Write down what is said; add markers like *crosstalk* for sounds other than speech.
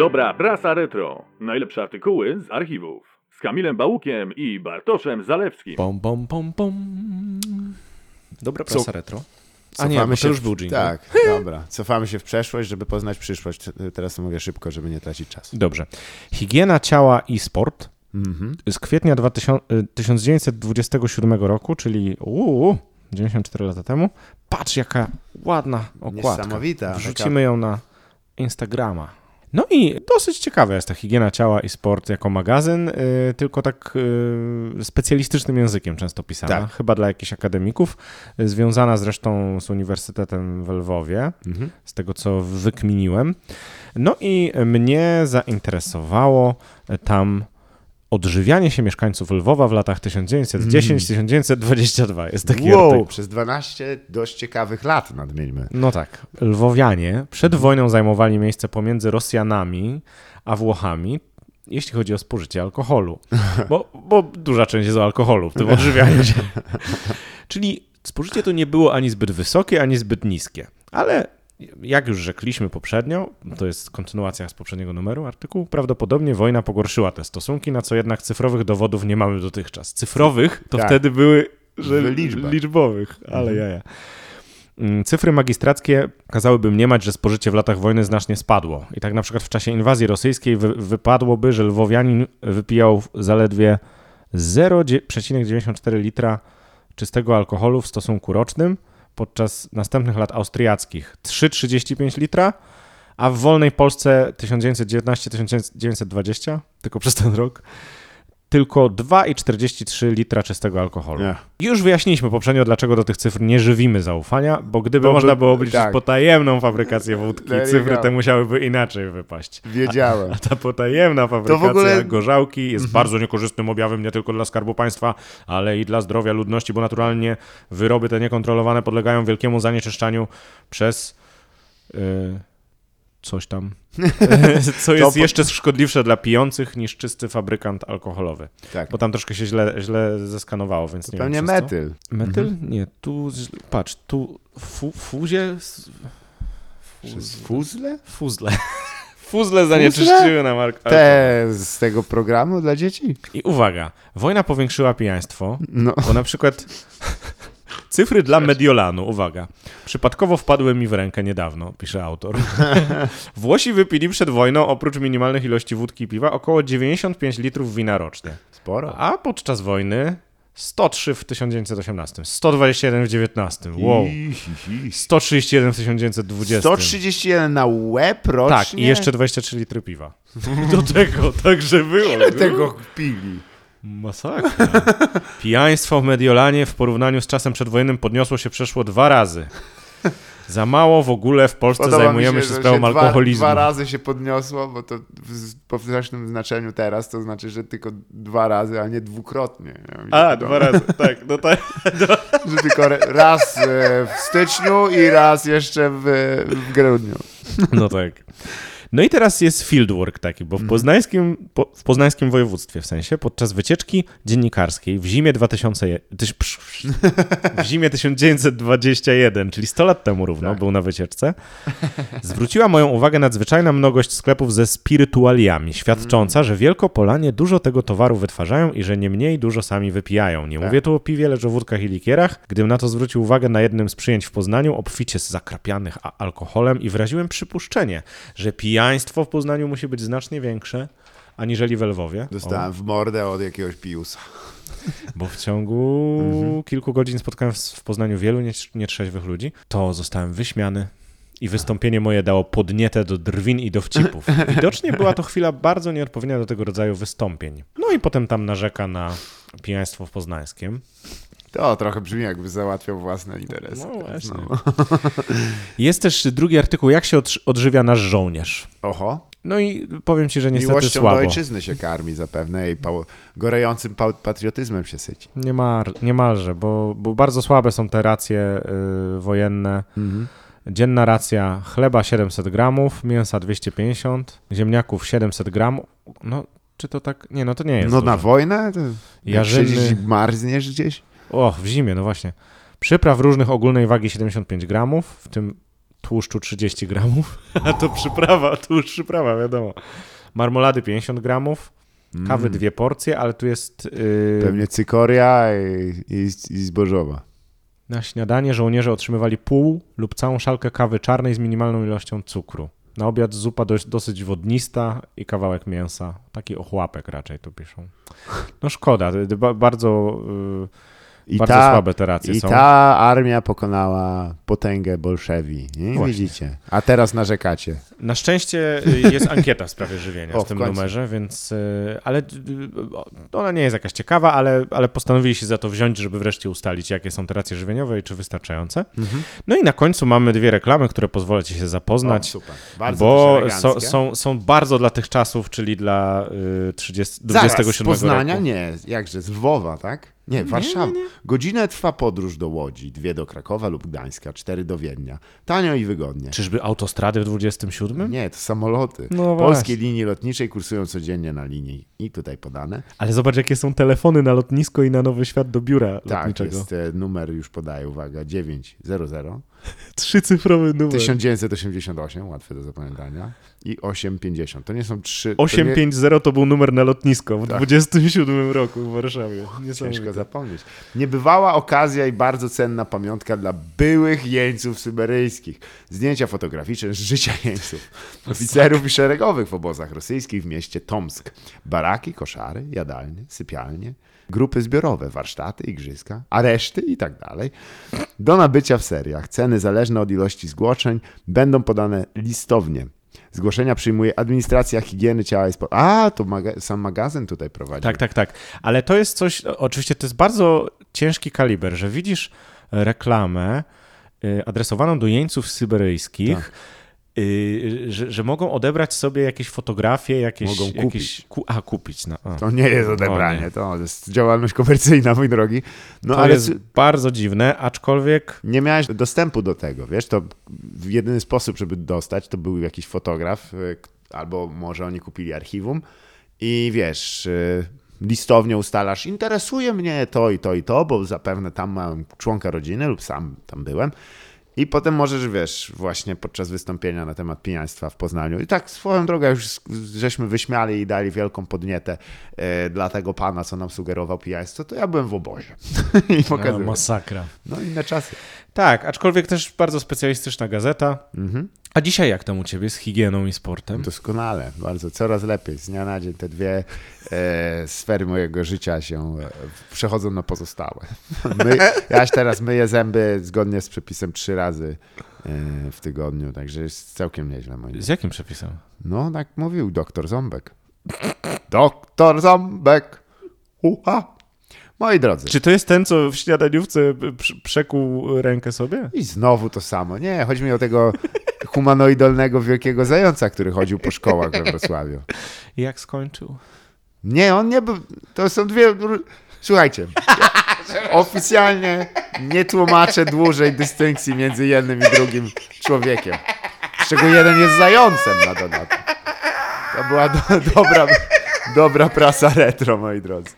Dobra prasa retro. Najlepsze artykuły z archiwów. Z Kamilem Bałukiem i Bartoszem Zalewskim. Pom, pom, pom, pom. Dobra Co- prasa retro. A nie, bo to już był jingle. Tak, dobra. Cofamy się w przeszłość, żeby poznać przyszłość. Teraz to mówię szybko, żeby nie tracić czasu. Dobrze. Higiena ciała i sport Mhm. z kwietnia 2000, y, 1927 roku, czyli uu, 94 lata temu. Patrz, jaka ładna okładka. Niesamowita. Wrzucimy ją na Instagrama. No i dosyć ciekawa jest ta higiena ciała i sport jako magazyn, y, tylko tak y, specjalistycznym językiem często pisana, Tak. chyba dla jakichś akademików, y, związana zresztą z Uniwersytetem w Lwowie, Mhm. z tego co wykminiłem. No i mnie zainteresowało tam odżywianie się mieszkańców Lwowa w latach 1910-1922. Jest taki Wow, przez 12 dość ciekawych lat nadmieńmy. No tak. Lwowianie przed wojną zajmowali miejsce pomiędzy Rosjanami a Włochami, jeśli chodzi o spożycie alkoholu. *laughs* Bo, bo duża część jest o alkoholu w tym odżywianiu się. *laughs* Czyli spożycie to nie było ani zbyt wysokie, ani zbyt niskie. Ale jak już rzekliśmy poprzednio, to jest kontynuacja z poprzedniego numeru artykułu, prawdopodobnie wojna pogorszyła te stosunki, na co jednak cyfrowych dowodów nie mamy dotychczas. Cyfrowych to Tak. wtedy były że liczbowych, ale jaja. Mm, Cyfry magistrackie kazałyby mniemać, że spożycie w latach wojny znacznie spadło. I tak na przykład w czasie inwazji rosyjskiej wy, wypadłoby, że lwowianin wypijał zaledwie 0,94 litra czystego alkoholu w stosunku rocznym, podczas następnych lat austriackich. 3,35 litra, a w wolnej Polsce 1919-1920, tylko przez ten rok, tylko 2,43 litra czystego alkoholu. Nie. Już wyjaśniliśmy poprzednio, dlaczego do tych cyfr nie żywimy zaufania, bo gdyby Bo by- można było obliczyć tak. potajemną fabrykację wódki, cyfry te musiałyby inaczej wypaść. Wiedziałem. A ta potajemna fabrykacja ogóle- gorzałki jest bardzo niekorzystnym objawem nie tylko dla Skarbu Państwa, ale i dla zdrowia ludności, bo naturalnie wyroby te niekontrolowane podlegają wielkiemu zanieczyszczaniu przez y, coś tam, *laughs* co jest jeszcze szkodliwsze dla pijących niż czysty fabrykant alkoholowy. Tak. Bo tam troszkę się źle, źle zeskanowało, więc nie Pewnie wiem. przez co. metyl. Metyl? Nie, tu, patrz, tu fu, fuzie, fuzle? *laughs* fuzle. Fuzle zanieczyszczyły nam alkohol. Te z tego programu dla dzieci? I uwaga, wojna powiększyła pijaństwo, No. bo na przykład cyfry dla Mediolanu, uwaga, przypadkowo wpadły mi w rękę niedawno, pisze autor. *laughs* Włosi wypili przed wojną oprócz minimalnych ilości wódki i piwa około 95 litrów wina rocznie, Sporo. a podczas wojny 103 w 1918, 121 w 19, wow, Hi, hi, hi. 131 w 1920. 131 na łeb rocznie? Tak, i jeszcze 23 litry piwa. *laughs* Do tego także było. Ile tego pili? Masakra. Pijaństwo w Mediolanie w porównaniu z czasem przedwojennym podniosło się przeszło dwa razy. Za mało w ogóle w Polsce Podoba zajmujemy się, że sprawą dwa, alkoholizmu. Dwa razy się podniosło, bo to w powszechnym znaczeniu teraz to znaczy, że tylko dwa razy, a nie dwukrotnie. Ja się A, dwa razy, tak. No tak. *laughs* Że tylko raz e, w styczniu i raz jeszcze w, w grudniu. No tak. No i teraz jest fieldwork taki, bo w poznańskim, po, w poznańskim województwie w sensie, podczas wycieczki dziennikarskiej w zimie 2001, tyś- psz, psz, w zimie 1921, czyli 100 lat temu równo, Tak. był na wycieczce, zwróciła moją uwagę nadzwyczajna mnogość sklepów ze spirytualiami, świadcząca, że Wielkopolanie dużo tego towaru wytwarzają i że nie mniej dużo sami wypijają. Nie Tak. mówię tu o piwie, lecz o wódkach i likierach. Gdym na to zwrócił uwagę na jednym z przyjęć w Poznaniu, obficie zakrapianych alkoholem i wyraziłem przypuszczenie, że pijaństwo w Poznaniu musi być znacznie większe aniżeli w Lwowie. Dostałem w mordę od jakiegoś piusa. O, *laughs* bo w ciągu Mhm. kilku godzin spotkałem w, Poznaniu wielu nie, nietrzeźwych ludzi. To zostałem wyśmiany. I wystąpienie moje dało podnietę do drwin i dowcipów. *laughs* Widocznie była to chwila bardzo nieodpowiednia do tego rodzaju wystąpień. No i potem tam narzeka na pijaństwo w Poznańskiem. To trochę brzmi jakby załatwiał własne interesy. No właśnie. no. *laughs* Jest też drugi artykuł, jak się odż- odżywia nasz żołnierz. Oho. No i powiem ci, że niestety Miłością słabo. do ojczyzny się karmi zapewne i pał- gorejącym pa- patriotyzmem się syci. Nie mar, niemalże, bo, bo bardzo słabe są te racje y, wojenne. Dzienna racja chleba 700 gramów, mięsa 250, ziemniaków 700 gramów. No, czy to tak? Nie, no to nie jest No dużo. na wojnę? To Jarzyny- siedzisz i marzniesz gdzieś? O, w zimie, no właśnie. Przypraw różnych ogólnej wagi 75 gramów, w tym tłuszczu 30 gramów, *laughs* a to przyprawa, tłuszcz przyprawa, wiadomo. Marmolady 50 gramów, kawy dwie porcje, ale tu jest yy, Pewnie cykoria i, i, i zbożowa. na śniadanie żołnierze otrzymywali pół lub całą szalkę kawy czarnej z minimalną ilością cukru. Na obiad zupa dość, dosyć wodnista i kawałek mięsa. Taki ochłapek raczej tu piszą. No szkoda, ba, bardzo, I bardzo ta, słabe te racje I są. ta armia pokonała potęgę bolszewi. Nie widzicie. A teraz narzekacie. Na szczęście y, jest *laughs* ankieta w sprawie żywienia O, w tym w numerze, więc. y, Ale y, ona nie jest jakaś ciekawa, ale, ale postanowili się za to wziąć, żeby wreszcie ustalić, jakie są te racje żywieniowe i czy wystarczające. Mhm. No i na końcu mamy dwie reklamy, które pozwolę ci się zapoznać. O, super. Bardzo bo są, są, są bardzo dla tych czasów, czyli dla y, 30, Zaraz, 27 z Poznania? roku. Nie, jakże, z Lwowa, tak? Nie, Warszawa. Godzinę trwa podróż do Łodzi, dwie do Krakowa lub Gdańska, cztery do Wiednia. Tanio i wygodnie. Czyżby autostrady w 27? Nie, to samoloty. No Polskie linie lotniczej kursują codziennie na linii i tutaj podane. Ale zobacz, jakie są telefony na lotnisko i na Nowy Świat do biura Tak, lotniczego. jest e, numer, już podaję, uwaga, 900 *laughs* Trzycyfrowy numer. 1988, łatwe do zapamiętania i 850. To nie są trzy... to nie- 850 to był numer na lotnisko w Tak. 27 roku w Warszawie. Ciężko Niesamowite. Zapomnieć. Niebywała okazja i bardzo cenna pamiątka dla byłych jeńców syberyjskich. Zdjęcia fotograficzne z życia jeńców, *laughs* oficerów i szeregowych w obozach rosyjskich w mieście Tomsk. Baraki, koszary, jadalnie, sypialnie, grupy zbiorowe, warsztaty, igrzyska, areszty i tak dalej. Do nabycia w seriach. Ceny zależne od ilości zgłoszeń będą podane listownie. Zgłoszenia przyjmuje administracja higieny ciała i sportu. A, to maga- sam magazyn tutaj prowadzi. Tak, tak, tak. Ale to jest coś, oczywiście to jest bardzo ciężki kaliber, że widzisz reklamę y, adresowaną do jeńców syberyjskich, Tak. Y, że, że mogą odebrać sobie jakieś fotografie, jakieś... Mogą jakieś kupić. ku, a, kupić. No, a. To nie jest odebranie, nie. to jest działalność komercyjna, mój drogi. No to ale jest bardzo dziwne, aczkolwiek nie miałeś dostępu do tego, wiesz, to jedyny sposób, żeby dostać, to był jakiś fotograf, y, albo może oni kupili archiwum i wiesz, y, listownie ustalasz, interesuje mnie to i to i to, bo zapewne tam mam członka rodziny lub sam tam byłem. I potem możesz, wiesz, właśnie podczas wystąpienia na temat pijaństwa w Poznaniu. I tak swoją drogą już żeśmy wyśmiali i dali wielką podnietę e, dla tego pana, co nam sugerował pijaństwo, to ja byłem w obozie. *laughs* I no, pokazywałem. masakra. No inne czasy. Tak, aczkolwiek też bardzo specjalistyczna gazeta. Mhm. A dzisiaj jak tam u ciebie z higieną i sportem? Doskonale, bardzo, coraz lepiej. Z dnia na dzień te dwie e, sfery mojego życia się e, przechodzą na pozostałe. *laughs* My, ja już teraz myję zęby zgodnie z przepisem trzy razy e, w tygodniu, także jest całkiem nieźle. Moim Z jakim przepisem? No, tak mówił doktor Ząbek. Doktor Ząbek! Uha! Moi drodzy, Czy to jest ten, co w śniadaniówce pr- przekuł rękę sobie? i znowu to samo. Nie, chodzi mi o tego humanoidalnego wielkiego zająca, który chodził po szkołach we *laughs* Wrocławiu. I jak skończył? Nie, on nie był. To są dwie. Słuchajcie. *laughs* Oficjalnie nie tłumaczę dłużej dystynkcji między jednym i drugim człowiekiem. Z czego jeden jest zającem na dodatek. To była do, dobra, dobra prasa retro, moi drodzy.